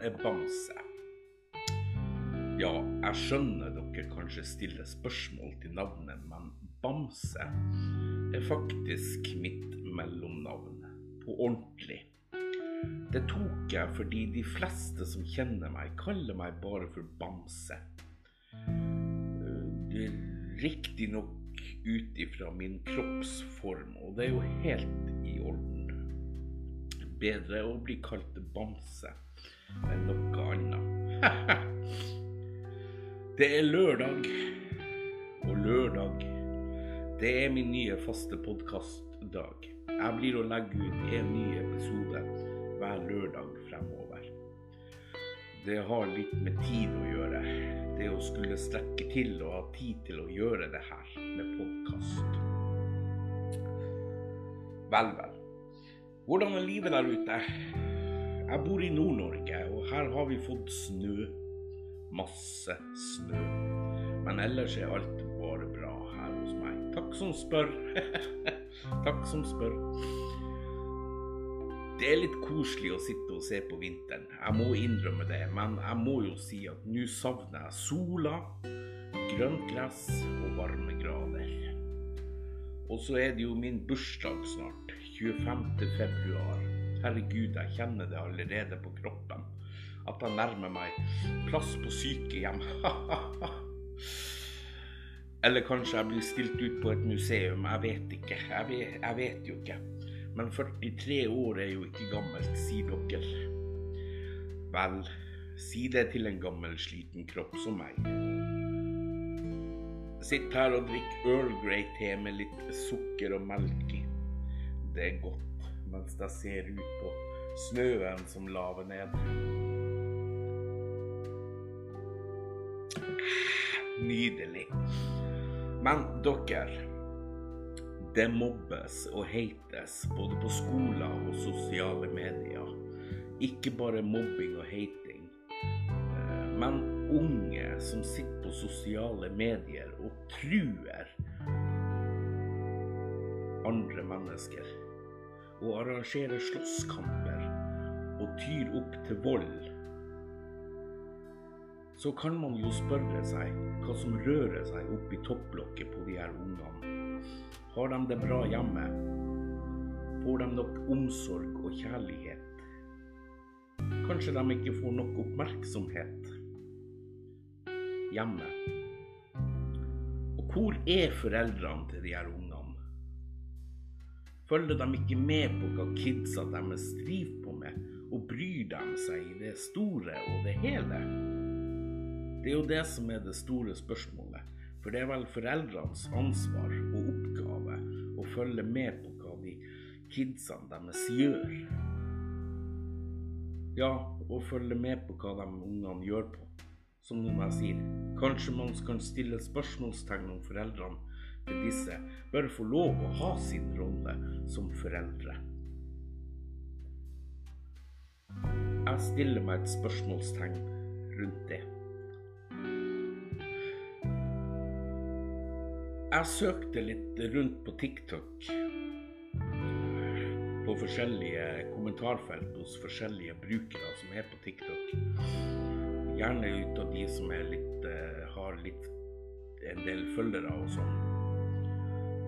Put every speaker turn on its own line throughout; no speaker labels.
er Bamse? Ja, jeg skjønner dere kanskje stiller spørsmål til navnet, men Bamse er faktisk mitt mellomnavn. På ordentlig. Det tok jeg fordi de fleste som kjenner meg, kaller meg bare for Bamse. Riktignok ut ifra min kroppsform, og det er jo helt i orden. Bedre å bli kalt Bamse enn noe annet. det er lørdag, og lørdag, det er min nye faste podkastdag. Jeg blir å legge ut en ny episode hver lørdag fremover. Det har litt med tid å gjøre. Det å skulle strekke til og ha tid til å gjøre det her med podkast. Vel, vel. Hvordan er livet der ute? Jeg bor i Nord-Norge, og her har vi fått snø. Masse snø. Men ellers er alt bare bra her hos meg. Takk som spør. Takk som spør. Det er litt koselig å sitte og se på vinteren, jeg må innrømme det. Men jeg må jo si at nå savner jeg sola, grønt gress og varme grader. Og så er det jo min bursdag snart. 25. februar. Herregud, jeg kjenner det allerede på kroppen. At jeg nærmer meg plass på sykehjem. Eller kanskje jeg blir stilt ut på et museum. Jeg vet ikke. Jeg vet, jeg vet jo ikke. Men 43 år er jo ikke gammelt, sier dere. Vel, si det til en gammel, sliten kropp som meg. Sitt her og drikk Earl Grey-te med litt sukker og melk i. Det er godt mens de ser ut på snøen som laver ned. Nydelig. Men dere det mobbes og hates både på skoler og sosiale medier. Ikke bare mobbing og hating, eh, men unge som sitter på sosiale medier og truer andre mennesker. Og arrangerer slåsskamper og tyr opp til vold. Så kan man jo spørre seg hva som rører seg opp i topplokket på de her ungene. Har de det bra hjemme? Får de nok omsorg og kjærlighet? Kanskje de ikke får nok oppmerksomhet hjemme? Og hvor er foreldrene til de her ungene? Følger de ikke med på hva kidsa deres driver på med, og bryr de seg i det store og det hele? Det er jo det som er det store spørsmålet. For det er vel foreldrenes ansvar og oppgave å følge med på hva de kidsene deres gjør. Ja, og følge med på hva de ungene gjør på. Som jeg sier, kanskje man kan stille spørsmålstegn om foreldrene til disse bør få lov å ha sin rolle som foreldre. Jeg stiller meg et spørsmålstegn rundt det. Jeg søkte litt rundt på TikTok. På forskjellige kommentarfelt hos forskjellige brukere som er på TikTok. Gjerne ut av de som litt, uh, har litt, en del følgere og sånn.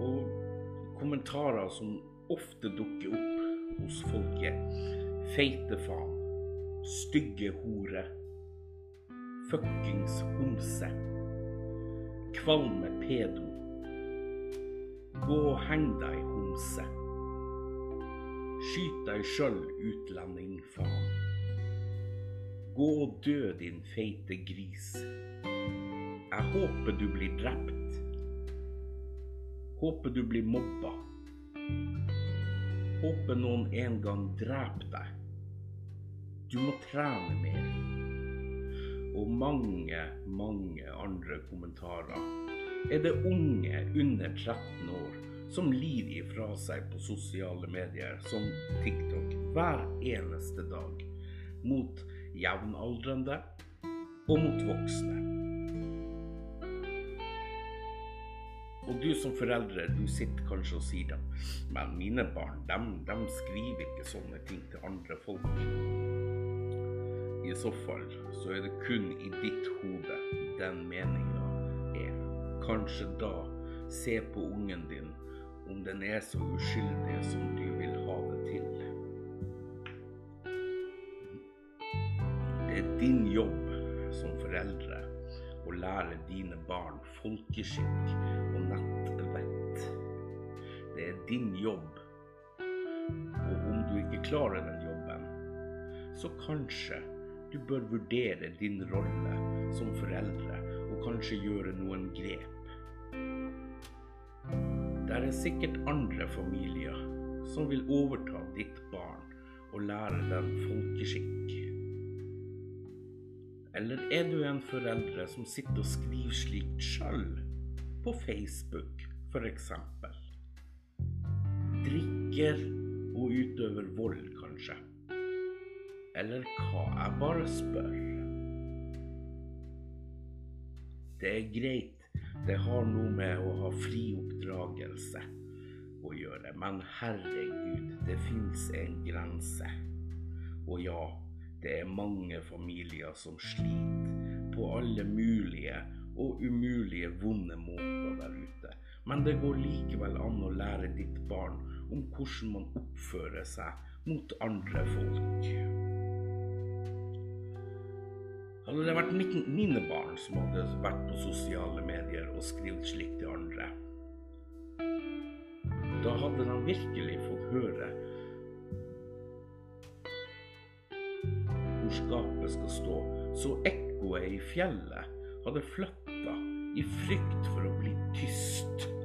Og kommentarer som ofte dukker opp hos folk er feite faen, stygge hore, fuckings homse, kvalme pedo Gå og heng deg, homse. Skyt deg sjøl, utlending, faen. Gå og dø, din feite gris. Jeg håper du blir drept. Håper du blir mobba. Håper noen en gang dreper deg. Du må trene mer. Og mange, mange andre kommentarer er det unge under 13 år som lir ifra seg på sosiale medier som TikTok hver eneste dag mot jevnaldrende og mot voksne. Og du som foreldre, du sitter kanskje og sier det, men mine barn, de, de skriver ikke sånne ting til andre folk. I så fall så er det kun i ditt hode den meninga er. Kanskje da se på ungen din om den er så uskyldig som du vil ha det til. Det er din jobb som foreldre å lære dine barn folkeskikk og din jobb, og om du ikke klarer den jobben, så kanskje du bør vurdere din rolle som foreldre og kanskje gjøre noen grep. Det er sikkert andre familier som vil overta ditt barn og lære dem folkeskikk. Eller er du en foreldre som sitter og skriver slikt sjøl på Facebook, f.eks.? Drikker og utøver vold, kanskje? Eller hva? Jeg bare spør. Det er greit, det har noe med å ha fri oppdragelse å gjøre, men herregud, det fins en grense. Og ja, det er mange familier som sliter på alle mulige og umulige vonde måter der ute. Men det går likevel an å lære ditt barn om hvordan man oppfører seg mot andre folk. Hadde det vært mine barn som hadde vært på sosiale medier og skrevet slikt til andre, da hadde de virkelig fått høre hvor skapet skal stå, så ekkoet i fjellet hadde flytta i frykt for å bli tyst.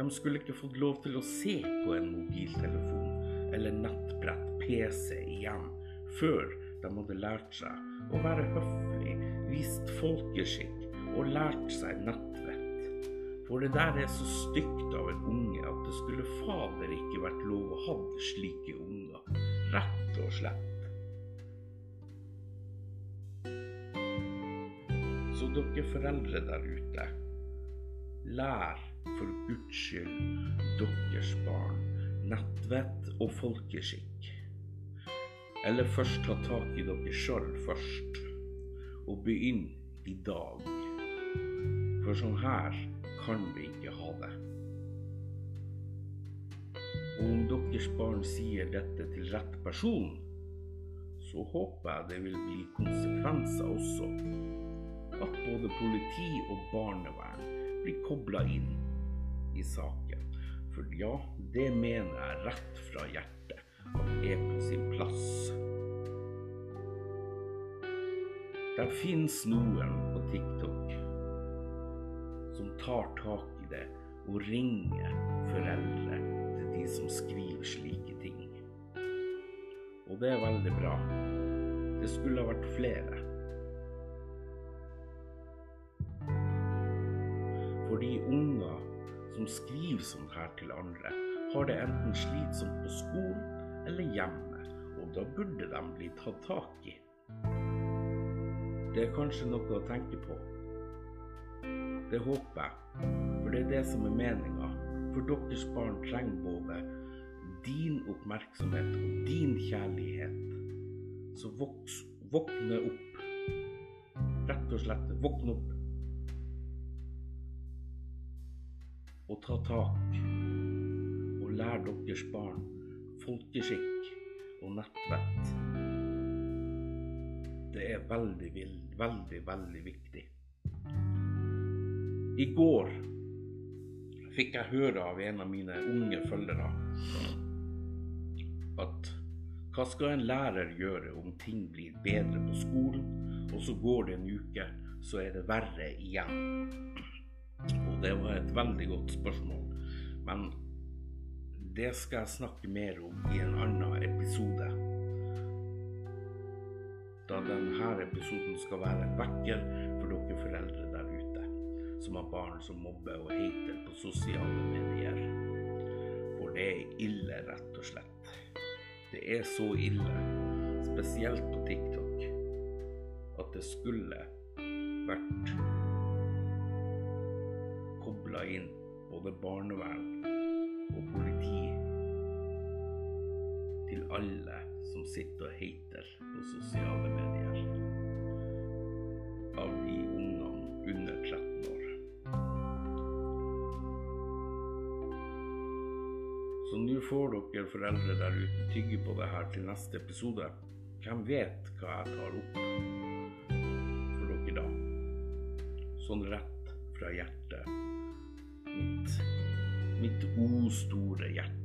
De skulle ikke fått lov til å se på en mobiltelefon eller nettbrett PC igjen før de hadde lært seg å være høflig, vist folkeskikk og lært seg nettvett. For det der er så stygt av en unge at det skulle fader ikke vært lov å ha slike unger. Rett og slett. Så dere foreldre der ute, lær for Guds skyld deres barn nettvett og folkeskikk. Eller først ta tak i dere sjøl først, og begynn i dag. For sånn her kan vi ikke ha det. Og om deres barn sier dette til rett person, så håper jeg det vil bli konsekvenser også. At både politi og barnevern blir kobla inn i saken. For ja, det mener jeg rett fra hjertet at er på sin plass. Det fins noen på TikTok som tar tak i det og ringer foreldre til de som skriver slike ting. Og det er veldig bra. Det skulle ha vært flere. Fordi unger som skriver sånn her til andre, har det enten slitsomt på skolen eller hjemme, og da burde de bli tatt tak i. Det er kanskje noe å tenke på. Det håper jeg, for det er det som er meninga. For deres barn trenger både din oppmerksomhet og din kjærlighet. Så voks, våkne opp. Rett og slett våkne opp. Og ta tak. Og lær deres barn folkeskikk og nettvett. Det er veldig, veldig, veldig viktig. I går fikk jeg høre av en av mine unge følgere at hva skal en lærer gjøre om ting blir bedre på skolen, og så går det en uke, så er det verre igjen? Det var et veldig godt spørsmål, men det skal jeg snakke mer om i en annen episode. Da denne episoden skal være en vekker for dere foreldre der ute som har barn som mobber og hater på sosiale medier. For det er ille, rett og slett. Det er så ille, spesielt på TikTok, at det skulle vært kobla inn både barnevern og politi til alle som sitter og hater på sosiale medier. av de ungene under 13 år. Så nå får dere foreldre der ute tygge på det her til neste episode. Hvem vet hva jeg tar opp for dere da? Sånn rett fra hjertet. Mitt, mitt o store hjerte.